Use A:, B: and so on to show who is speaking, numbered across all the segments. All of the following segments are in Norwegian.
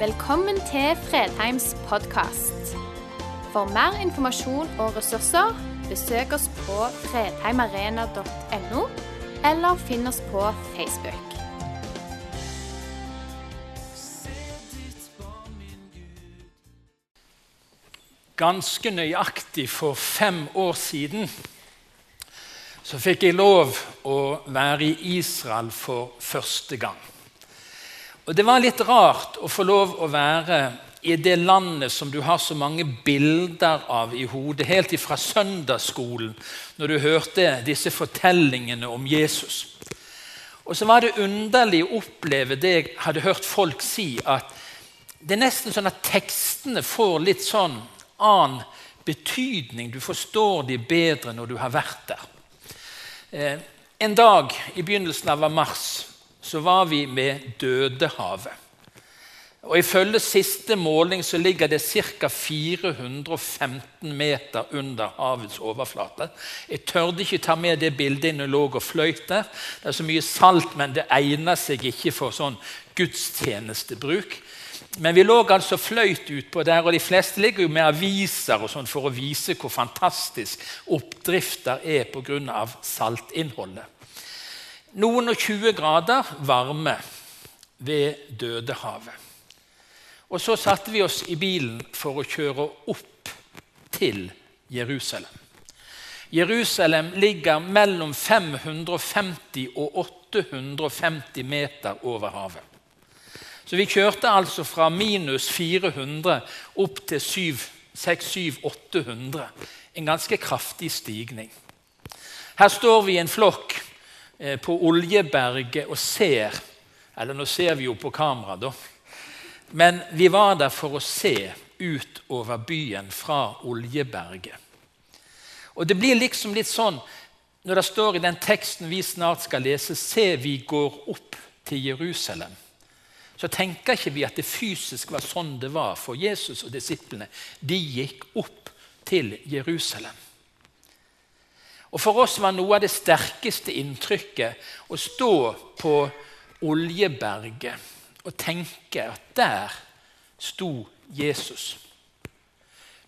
A: Velkommen til Fredheims podkast. For mer informasjon og ressurser, besøk oss på fredheimarena.no, eller finn oss på Facebook.
B: Ganske nøyaktig for fem år siden så fikk jeg lov å være i Israel for første gang. Og Det var litt rart å få lov å være i det landet som du har så mange bilder av i hodet, helt ifra søndagsskolen, når du hørte disse fortellingene om Jesus. Og så var det underlig å oppleve det jeg hadde hørt folk si, at det er nesten sånn at tekstene får litt sånn annen betydning. Du forstår de bedre når du har vært der. Eh, en dag i begynnelsen av mars så var vi med Dødehavet. Og Ifølge siste måling så ligger det ca. 415 meter under havets overflate. Jeg tørde ikke ta med det bildet når jeg lå og fløyt der. Det er så mye salt, men det egner seg ikke for sånn gudstjenestebruk. Men vi lå altså fløyt utpå der, og de fleste ligger jo med aviser og sånn for å vise hvor fantastisk oppdrifter er pga. saltinnholdet. Noen og 20 grader varme ved Dødehavet. Og så satte vi oss i bilen for å kjøre opp til Jerusalem. Jerusalem ligger mellom 550 og 850 meter over havet. Så vi kjørte altså fra minus 400 opp til 600-800. En ganske kraftig stigning. Her står vi i en flokk på Oljeberget og ser Eller nå ser vi jo på kamera, da. Men vi var der for å se ut over byen fra Oljeberget. Og det blir liksom litt sånn når det står i den teksten vi snart skal lese, se, vi går opp til Jerusalem så tenker ikke vi at det fysisk var sånn det var for Jesus og disiplene. De gikk opp til Jerusalem. Og For oss var noe av det sterkeste inntrykket å stå på Oljeberget og tenke at der sto Jesus.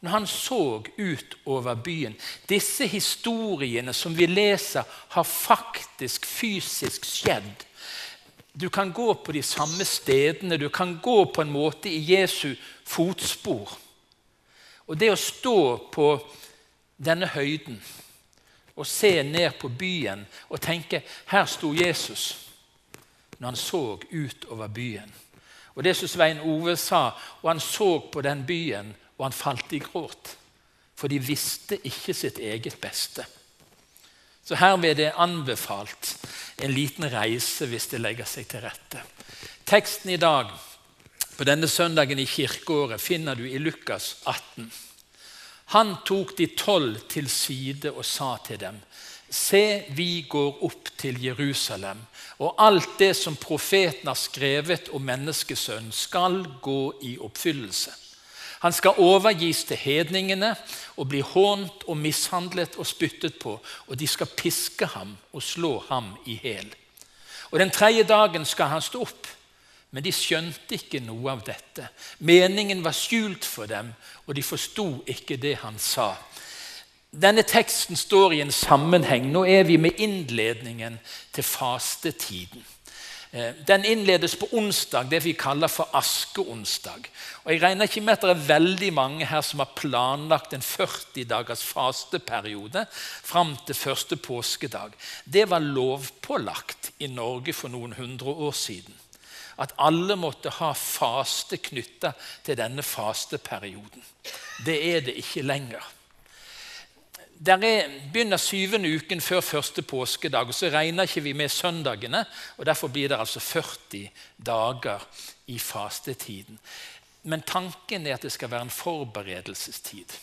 B: Når han så ut over byen Disse historiene som vi leser, har faktisk fysisk skjedd du kan gå på de samme stedene, du kan gå på en måte i Jesu fotspor. Og det å stå på denne høyden og se ned på byen og tenke her sto Jesus når han så ut over byen. Og det som Svein Ove sa, og han så på den byen, og han falt i gråt. For de visste ikke sitt eget beste. Så herved er det anbefalt en liten reise hvis det legger seg til rette. Teksten i dag på denne søndagen i kirkeåret finner du i Lukas 18. Han tok de tolv til side og sa til dem.: Se, vi går opp til Jerusalem, og alt det som profeten har skrevet om menneskesønnen, skal gå i oppfyllelse. Han skal overgis til hedningene og bli hånt og mishandlet og spyttet på, og de skal piske ham og slå ham i hjel. Og Den tredje dagen skal han stå opp. Men de skjønte ikke noe av dette. Meningen var skjult for dem, og de forsto ikke det han sa. Denne teksten står i en sammenheng. Nå er vi med innledningen til fastetiden. Eh, den innledes på onsdag, det vi kaller for askeonsdag. Og Jeg regner ikke med at det er veldig mange her som har planlagt en 40 dagers fasteperiode fram til første påskedag. Det var lovpålagt i Norge for noen hundre år siden. At alle måtte ha faste knytta til denne fasteperioden. Det er det ikke lenger. Der er, begynner syvende uken før første påskedag. og Så regner ikke vi med søndagene. og Derfor blir det altså 40 dager i fastetiden. Men tanken er at det skal være en forberedelsestid.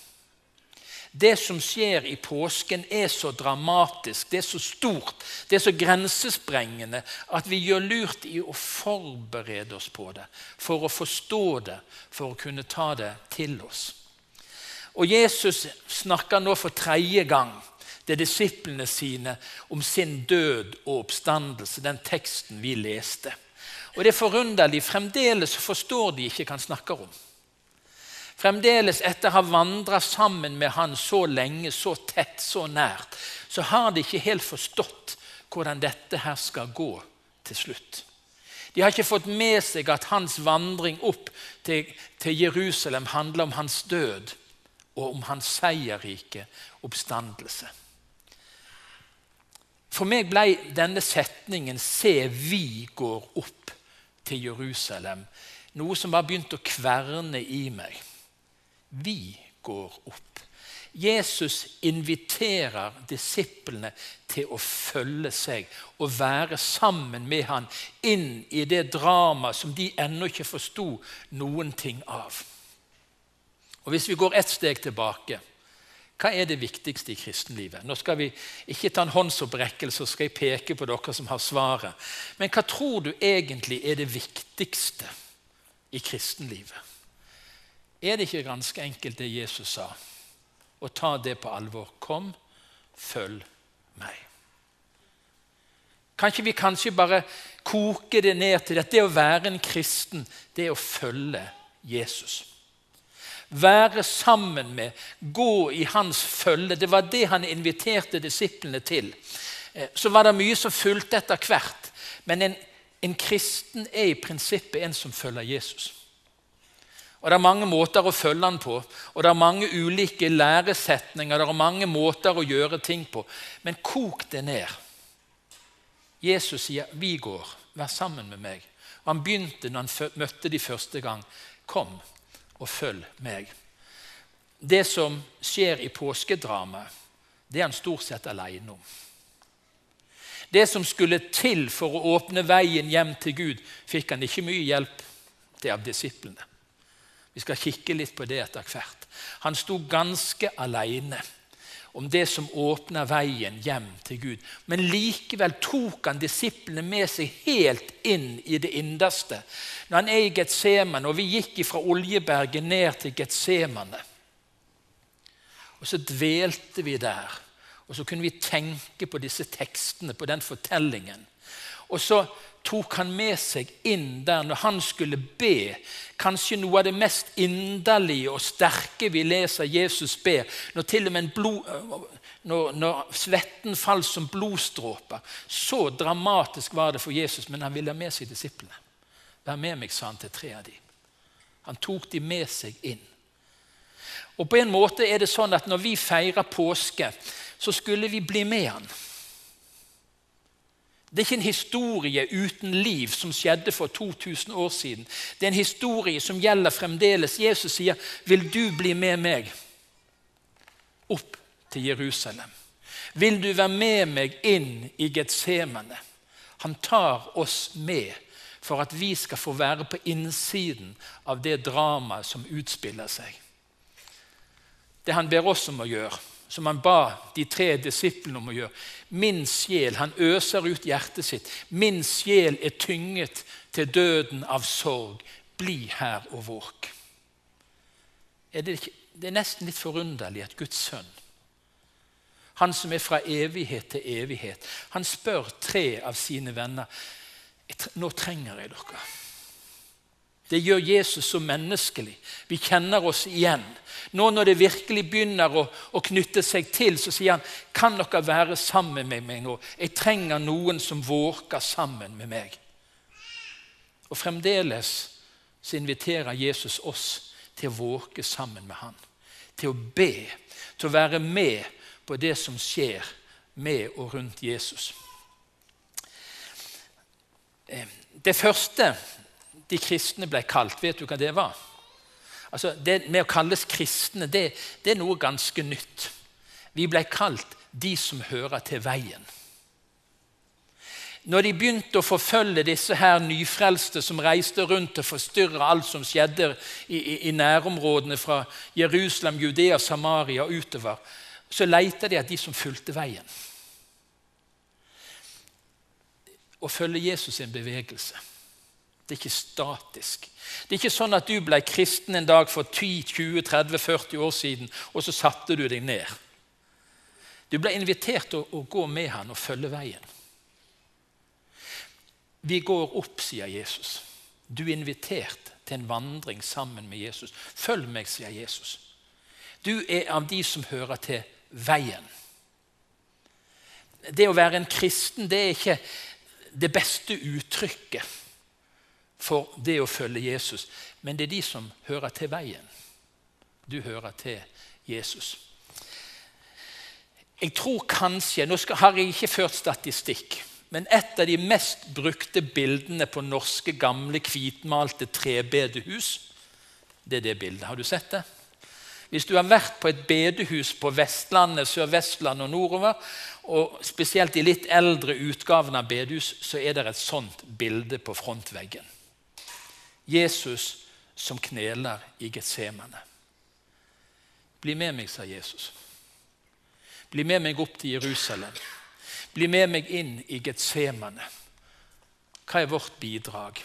B: Det som skjer i påsken, er så dramatisk, det er så stort, det er så grensesprengende at vi gjør lurt i å forberede oss på det, for å forstå det, for å kunne ta det til oss. Og Jesus snakker nå for tredje gang til disiplene sine om sin død og oppstandelse, den teksten vi leste. Og det er forunderlig, fremdeles forstår de ikke hva han snakker om. Fremdeles, etter å ha vandra sammen med han så lenge, så tett, så nært, så har de ikke helt forstått hvordan dette her skal gå til slutt. De har ikke fått med seg at hans vandring opp til, til Jerusalem handler om hans død og om hans seierrike oppstandelse. For meg ble denne setningen 'Se, vi går opp til Jerusalem' noe som bare begynte å kverne i meg. Vi går opp. Jesus inviterer disiplene til å følge seg og være sammen med han inn i det dramaet som de ennå ikke forsto noen ting av. Og Hvis vi går ett steg tilbake hva er det viktigste i kristenlivet? Nå skal vi ikke ta en håndsopprekkelse, og skal jeg peke på dere som har svaret. Men hva tror du egentlig er det viktigste i kristenlivet? Er det ikke ganske enkelt det Jesus sa? Og ta det på alvor. Kom, følg meg. Kan ikke vi kanskje bare koke det ned til at det å være en kristen, det er å følge Jesus? være sammen med, gå i hans følge. Det var det han inviterte disiplene til. Eh, så var det mye som fulgte etter hvert. Men en, en kristen er i prinsippet en som følger Jesus. Og Det er mange måter å følge han på, og det er mange ulike læresetninger. Det er mange måter å gjøre ting på. Men kok det ned. Jesus sier, 'Vi går. Vær sammen med meg.' Og Han begynte når han møtte de første gang. 'Kom, og følg meg. Det som skjer i påskedramaet, det er han stort sett alene om. Det som skulle til for å åpne veien hjem til Gud, fikk han ikke mye hjelp til av disiplene. Vi skal kikke litt på det etter hvert. Han sto ganske alene om det som åpna veien hjem til Gud. Men likevel tok han disiplene med seg helt inn i det innerste. Når han er i Getsemane, og vi gikk fra Oljeberget ned til Getsemane. Og så dvelte vi der. Og så kunne vi tenke på disse tekstene, på den fortellingen. Og så tok han med seg inn der når han skulle be. Kanskje noe av det mest inderlige og sterke vi leser Jesus be. Når til og med blod, når, når svetten falt som blodstråper. Så dramatisk var det for Jesus, men han ville ha med seg disiplene. Vær med meg, sa han til tre av dem. Han tok dem med seg inn. Og på en måte er det sånn at Når vi feirer påske, så skulle vi bli med han. Det er ikke en historie uten liv som skjedde for 2000 år siden. Det er en historie som gjelder fremdeles. Jesus sier, 'Vil du bli med meg opp til Jerusalem?' 'Vil du være med meg inn i Getsemane?' Han tar oss med for at vi skal få være på innsiden av det dramaet som utspiller seg. Det han ber oss om å gjøre, som han ba de tre disiplene om å gjøre. Min sjel, Han øser ut hjertet sitt. Min sjel er tynget til døden av sorg. Bli her og våk. Er det, ikke, det er nesten litt forunderlig at Guds sønn, han som er fra evighet til evighet, han spør tre av sine venner nå trenger jeg dere. Det gjør Jesus så menneskelig. Vi kjenner oss igjen. Nå når det virkelig begynner å, å, knytte seg til, så sier han kan dere være sammen med meg nå. Jeg trenger noen som våker sammen med meg. Og fremdeles så inviterer Jesus oss til å våke sammen med han. Til å be, til å være med på det som skjer med og rundt Jesus. Eh, det første de kristne ble kalt, vet du hva det var? Altså, det med å kalles kristne, det, det er noe ganske nytt. Vi ble kalt de som hører til veien. Når de begynte å forfølge disse her nyfrelste som reiste rundt og forstyrra alt som skjedde i, i, i, nærområdene fra Jerusalem, Judea, Samaria og utover, så leita de etter de som fulgte veien. Å følge Jesus en bevegelse. Det er ikke statisk. Det er ikke sånn at du ble kristen en dag for 10-20-30-40 år siden, og så satte du deg ned. Du ble invitert til å, å gå med han og følge veien. Vi går opp, sier Jesus. Du er invitert til en vandring sammen med Jesus. Følg meg, sier Jesus. Du er av de som hører til veien. Det å være en kristen det er ikke det beste uttrykket for det å følge Jesus, men det er de som hører til veien. Du hører til Jesus. Jeg tror kanskje Nå har jeg ikke ført statistikk, men et av de mest brukte bildene på norske, gamle, hvitmalte trebedehus, det er det bildet. Har du sett det? Hvis du har vært på et bedehus på Vestlandet, Sør-Vestlandet og nordover, og spesielt i litt eldre utgaven av bedehus, så er det et sånt bilde på frontveggen. Jesus som kneler i Getsemane. Bli med meg, sa Jesus. Bli med meg opp til Jerusalem. Bli med meg inn i Getsemane. Hva er vårt bidrag?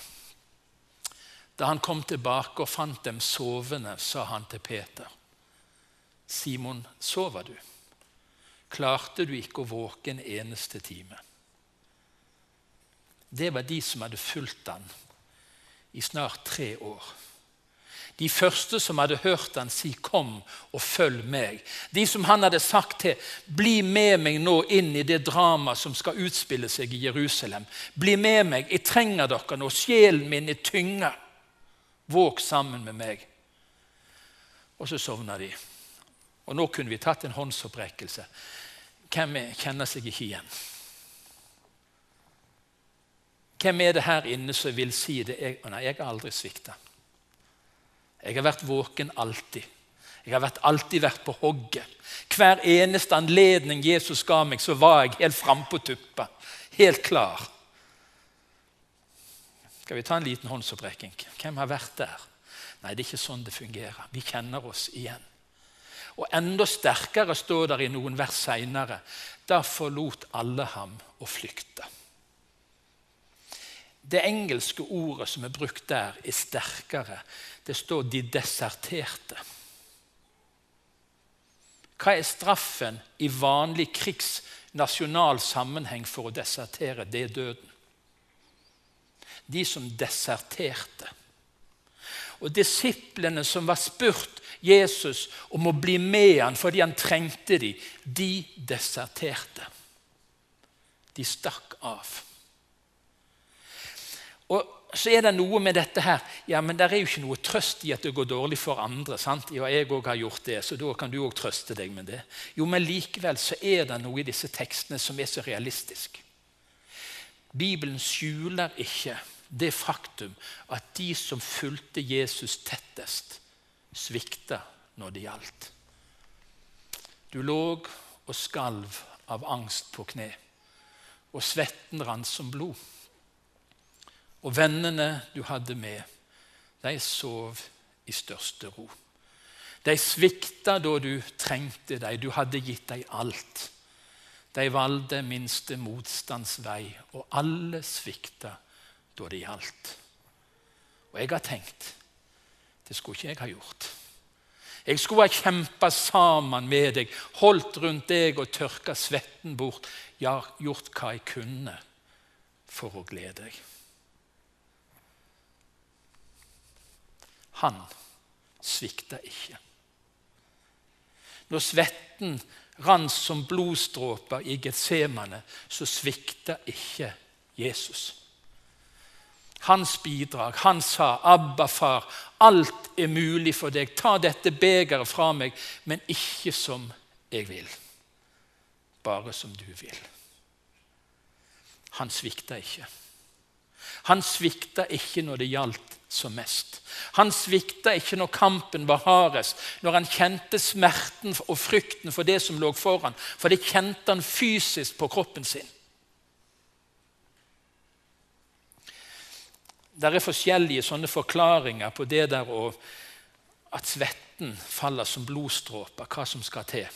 B: Da han kom tilbake og fant dem sovende, sa han til Peter.: Simon, sover du? Klarte du ikke å våke en eneste time? Det var de som hadde fulgt han i snart tre år. De første som hadde hørt han si 'kom og følg meg'. De som han hadde sagt til 'bli med meg nå inn i det dramaet som skal utspille seg i Jerusalem'. 'Bli med meg, jeg trenger dere nå, sjelen min er tynga. Våg sammen med meg'. Og så sovna de. Og nå kunne vi tatt en håndsopprekkelse. Hvem kjenner seg ikke igjen? Hvem er det her inne som vil si det? Jeg, nei, jeg har aldri svikta. Jeg har vært våken alltid. Jeg har vært, alltid vært på hogget. Hver eneste anledning Jesus ga meg, så var jeg helt frampå tuppa. Helt klar. Skal vi ta en liten håndsopprekking? Hvem har vært der? Nei, det er ikke sånn det fungerer. Vi kjenner oss igjen. Og enda sterkere står det i noen vers seinere. Da forlot alle ham og flykta. Det engelske ordet som er brukt der, er sterkere det står 'de deserterte'. Hva er straffen i vanlig krigsnasjonal sammenheng for å desertere? Det er døden. De som deserterte. Og disiplene som var spurt Jesus om å bli med han fordi han trengte dem, de deserterte. De stakk av. Og så er det noe med dette her ja, men Det er jo ikke noe trøst i at det går dårlig for andre. sant? Ja, jeg òg har gjort det, så da kan du òg trøste deg med det. Jo, men likevel så er det noe i disse tekstene som er så realistisk. Bibelen skjuler ikke det faktum at de som fulgte Jesus tettest, svikta når det gjaldt. Du lå og skalv av angst på kne, og svetten rant som blod. Og vennene du hadde med, de sov i største ro. De svikta da du trengte dem, du hadde gitt dem alt. De valgte minste motstands vei, og alle svikta da det gjaldt. Og jeg har tenkt det skulle ikke jeg ha gjort. Jeg skulle ha kjempa sammen med deg, holdt rundt deg og tørka svetten bort. Ja, gjort hva jeg kunne for å glede deg. Han svikta ikke. Når svetten rant som blodstråper i Getsemane, så svikta ikke Jesus. Hans bidrag. Han sa, 'Abba, far, alt er mulig for deg. Ta dette begeret fra meg, men ikke som jeg vil. Bare som du vil.' Han svikta ikke. Han svikta ikke når det gjaldt som mest. Han svikta ikke når kampen var hardest, når han kjente smerten og frykten for det som lå foran. For det kjente han fysisk på kroppen sin. Det er forskjellige sånne forklaringer på det der og at svetten faller som blodstråper, hva som skal til.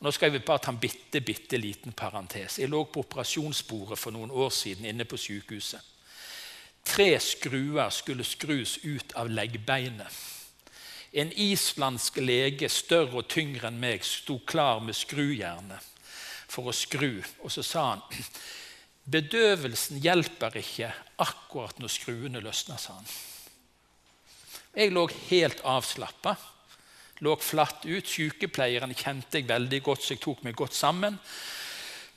B: Og nå skal vi bare ta en bitte, bitte liten parentes. Jeg lå på operasjonsbordet for noen år siden inne på sykehuset. Tre skruer skulle skrus ut av leggbeinet. En islandsk lege, større og tyngre enn meg, sto klar med skrujernet for å skru. Og så sa han Bedøvelsen hjelper ikke akkurat når skruene løsner, sa han. Jeg lå helt avslappa. Lå flatt ut. Sykepleieren kjente jeg veldig godt, så jeg tok meg godt sammen.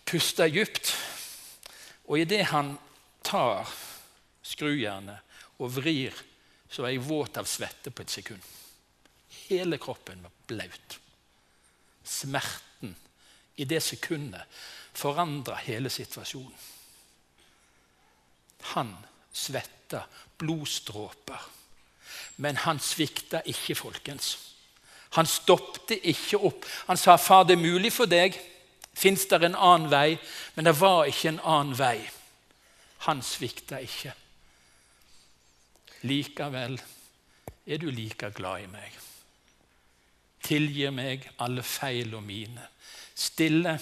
B: Pusta dypt. Og idet han tar skrujernet og vrir, så var jeg våt av svette på et sekund. Hele kroppen var blaut. Smerten i det sekundet forandra hele situasjonen. Han svetta blodstråper. Men han svikta ikke, folkens. Han stoppte ikke opp. Han sa, 'Far, det er mulig for deg. Fins det en annen vei?' Men det var ikke en annen vei. Han svikta ikke. Likevel er du like glad i meg. Tilgir meg alle feil og mine. Stille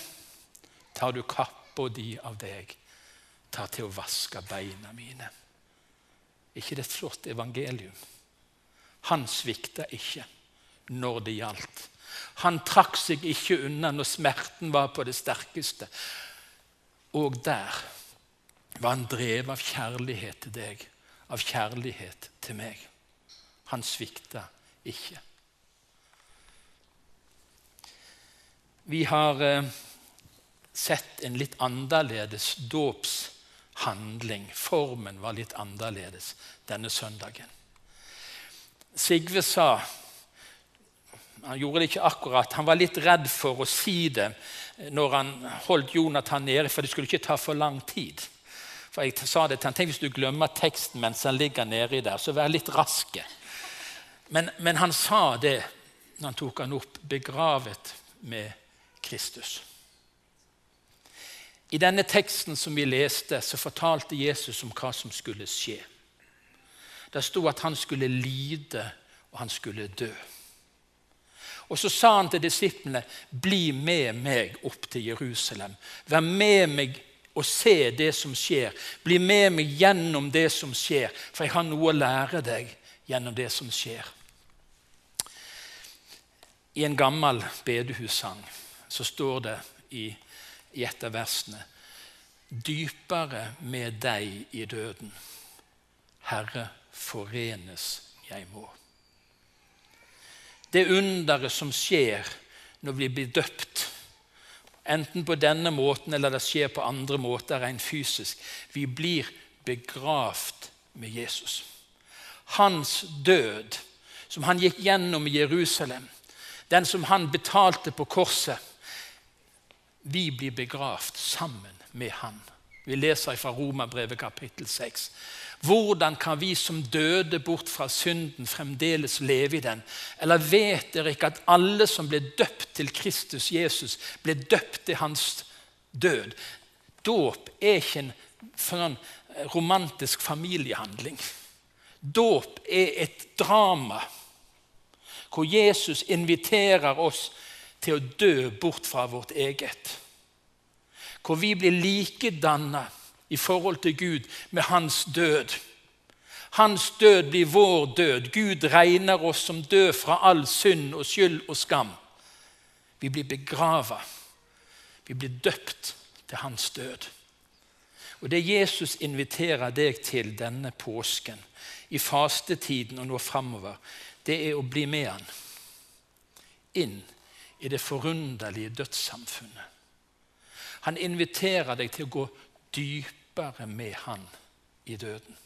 B: tar du kappa di av deg, tar til å vaske beina mine. Ikke det et flott evangelium? Han svikta ikke når det gjaldt. Han trakk seg ikke unna når smerten var på det sterkeste. Og der var han drevet av kjærlighet til deg, av kjærlighet til meg. Han svikta ikke. Vi har eh, sett en litt annerledes dåpshandling. Formen var litt annerledes denne søndagen. Sigve sa Han gjorde det ikke akkurat. Han var litt redd for å si det når han holdt Jonathan nede, for det skulle ikke ta for lang tid. For jeg sa det til han, Tenk hvis du glemmer teksten mens han ligger nedi der, så vær litt raske. Men, men han sa det når han tok han opp, begravet med Kristus. I denne teksten som vi leste, så fortalte Jesus om hva som skulle skje. Det sto at han skulle lide, og han skulle dø. Og Så sa han til disiplene, 'Bli med meg opp til Jerusalem.' 'Vær med meg og se det som skjer.' 'Bli med meg gjennom det som skjer, for jeg har noe å lære deg gjennom det som skjer.' I en gammel bedehussang så står det i, i et av versene Dypere med deg i døden, Herre, forenes jeg må. Det underet som skjer når vi blir døpt, enten på denne måten eller det skjer på andre måter rent fysisk Vi blir begravd med Jesus. Hans død, som han gikk gjennom i Jerusalem, den som han betalte på korset Vi blir begravd sammen med han. Vi leser fra Romerbrevet kapittel 6. Hvordan kan vi som døde bort fra synden, fremdeles leve i den? Eller vet dere ikke at alle som ble døpt til Kristus Jesus, ble døpt til hans død? Dåp er ikke en sånn romantisk familiehandling. Dåp er et drama hvor Jesus inviterer oss til å dø bort fra vårt eget. Hvor vi blir likedanna i forhold til Gud med hans død. Hans død blir vår død. Gud regner oss som død fra all synd og skyld og skam. Vi blir begrava. Vi blir døpt til hans død. Og Det Jesus inviterer deg til denne påsken, i fastetiden og nå framover, det er å bli med han inn i det forunderlige dødssamfunnet. Han inviterer deg til å gå dypere dypere med Han i døden.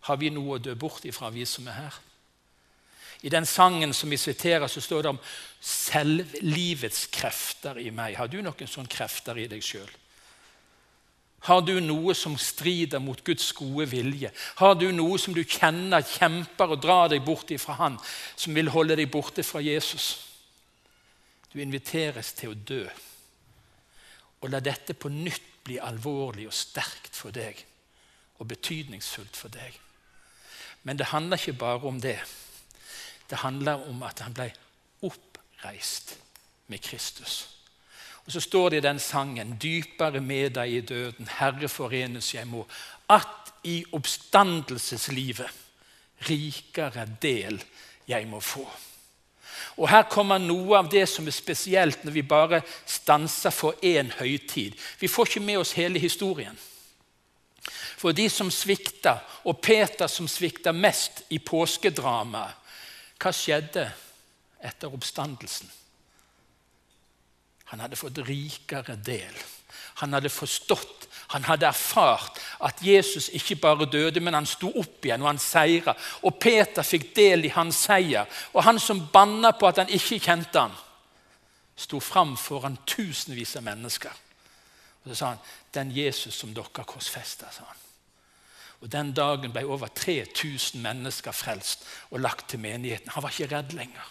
B: Har vi noe å dø bort ifra, vi som er her? I den sangen som vi siterer, så står det om selvlivets krefter i meg. Har du noen sånne krefter i deg sjøl? Har du noe som strider mot Guds gode vilje? Har du noe som du kjenner kjemper og drar deg bort ifra Han, som vil holde deg borte fra Jesus? Du inviteres til å dø. Og la dette på nytt bli alvorlig og sterkt for deg og betydningsfullt for deg. Men det handler ikke bare om det. Det handler om at han ble oppreist med Kristus. Og Så står det i den sangen 'Dypere med deg i døden, Herre forenes jeg må', at i oppstandelseslivet rikere del jeg må få. Og Her kommer noe av det som er spesielt når vi bare stanser for én høytid. Vi får ikke med oss hele historien. For de som svikta, og Peter som svikta mest i påskedramaet, hva skjedde etter oppstandelsen? Han hadde fått rikere del. Han hadde forstått, han hadde erfart at Jesus ikke bare døde, men han sto opp igjen, og han seira. Og Peter fikk del i hans seier. Og han som banna på at han ikke kjente ham, sto fram foran tusenvis av mennesker. Og Så sa han, 'Den Jesus som dere korsfesta', sa han. Og Den dagen ble over 3000 mennesker frelst og lagt til menigheten. Han var ikke redd lenger.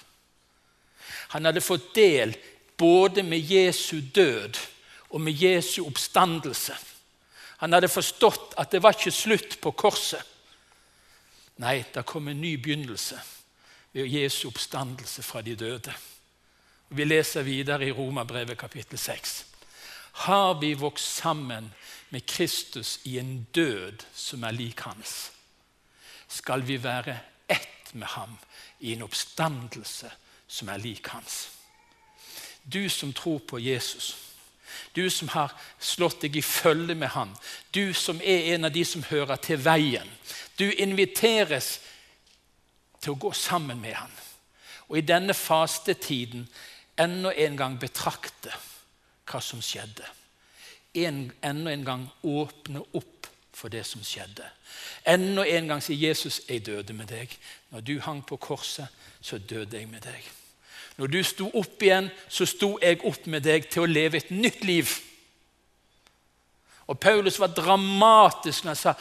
B: Han hadde fått del både med Jesu død og med Jesu oppstandelse. Han hadde forstått at det var ikke slutt på korset. Nei, det kom en ny begynnelse ved Jesu oppstandelse fra de døde. Vi leser videre i Romerbrevet kapittel 6. Har vi vokst sammen med Kristus i en død som er lik hans, skal vi være ett med ham i en oppstandelse som er lik hans. Du som tror på Jesus, du som har slått deg i følge med Han. du som er en av de som hører til veien. Du inviteres til å gå sammen med Han. Og i denne fastetiden enda en gang betrakte hva som skjedde. En, enda en gang åpne opp for det som skjedde. Enda en gang sier Jesus, 'Jeg døde med deg.' Når du hang på korset, så døde jeg med deg. Når du sto opp igjen, så sto jeg opp med deg til å leve et nytt liv. Og Paulus var dramatisk når han sa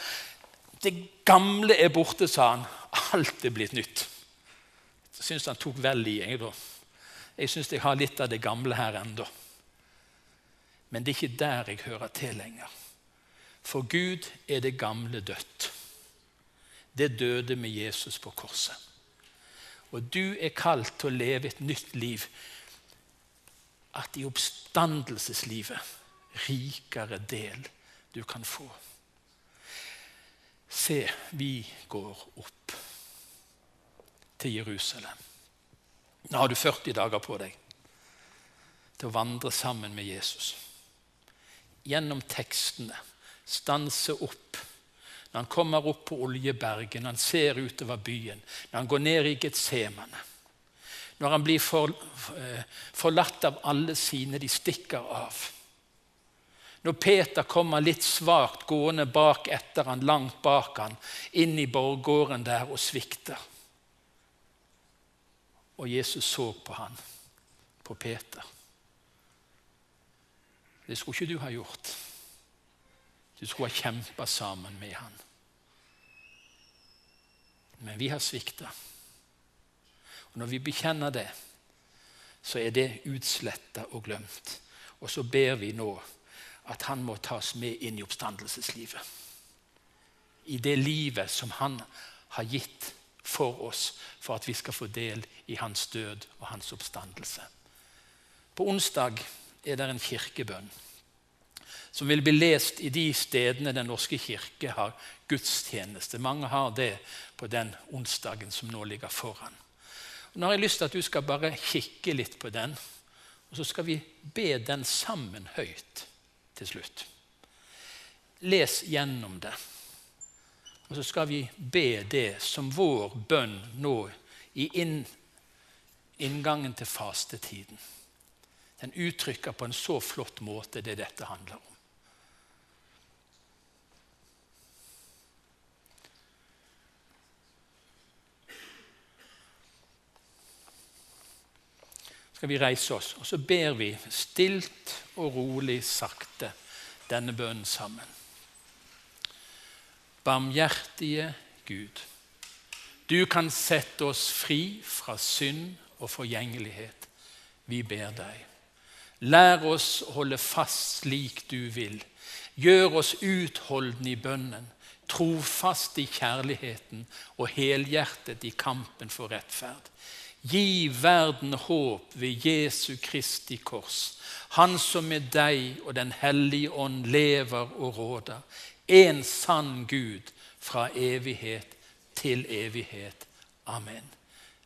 B: det gamle er borte, sa han. Alt er blitt nytt. Jeg syns han tok vel i. Jeg, da. jeg syns jeg har litt av det gamle her ennå. Men det er ikke der jeg hører til lenger. For Gud er det gamle dødt. Det døde med Jesus på korset. Og du er kalt til å leve et nytt liv. At i oppstandelseslivet rikere del du kan få. Se, vi går opp til Jerusalem. Nå har du 40 dager på deg til å vandre sammen med Jesus. Gjennom tekstene. Stanse opp når han kommer opp på Oljebergen, når han ser utover byen, når han går ned i Getsemane, når han blir for, eh, forlatt av alle sine de stikker av. Når Peter kommer litt svakt gående bak etter han, langt bak han, inn i borggården der og svikter. Og Jesus så på han, på Peter. Det skulle ikke du ha gjort. Du skulle ha kjempa sammen med han. Men vi har svikta. Og Når vi bekjenner det, så er det utsletta og glemt. Og så ber vi nå at han må tas med inn i oppstandelseslivet. I det livet som han har gitt for oss for at vi skal få del i hans død og hans oppstandelse. På onsdag er det en kirkebønn som vil bli lest i de stedene Den norske kirke har gudstjeneste. Mange har det på den onsdagen som nå ligger foran. Og nå har jeg lyst til at du skal bare kikke litt på den, og så skal vi be den sammen høyt til slutt. Les gjennom det. Og så skal vi be det som vår bønn nå i inn, inngangen til fastetiden. Den uttrykker på en så flott måte det dette handler om. Skal vi reise oss, og så ber vi stilt og rolig, sakte, denne bønnen sammen. Barmhjertige Gud, du kan sette oss fri fra synd og forgjengelighet. Vi ber deg. Lær oss å holde fast slik du vil. Gjør oss utholdende i bønnen, trofast i kjærligheten og helhjertet i kampen for rettferd. Gi verden håp ved Jesu Kristi kors, Han som med deg og Den hellige ånd lever og råder, en sann Gud fra evighet til evighet. Amen.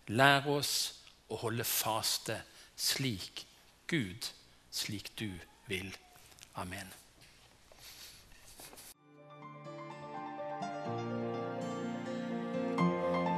B: Lær oss å holde faste slik Gud, slik du vil. Amen.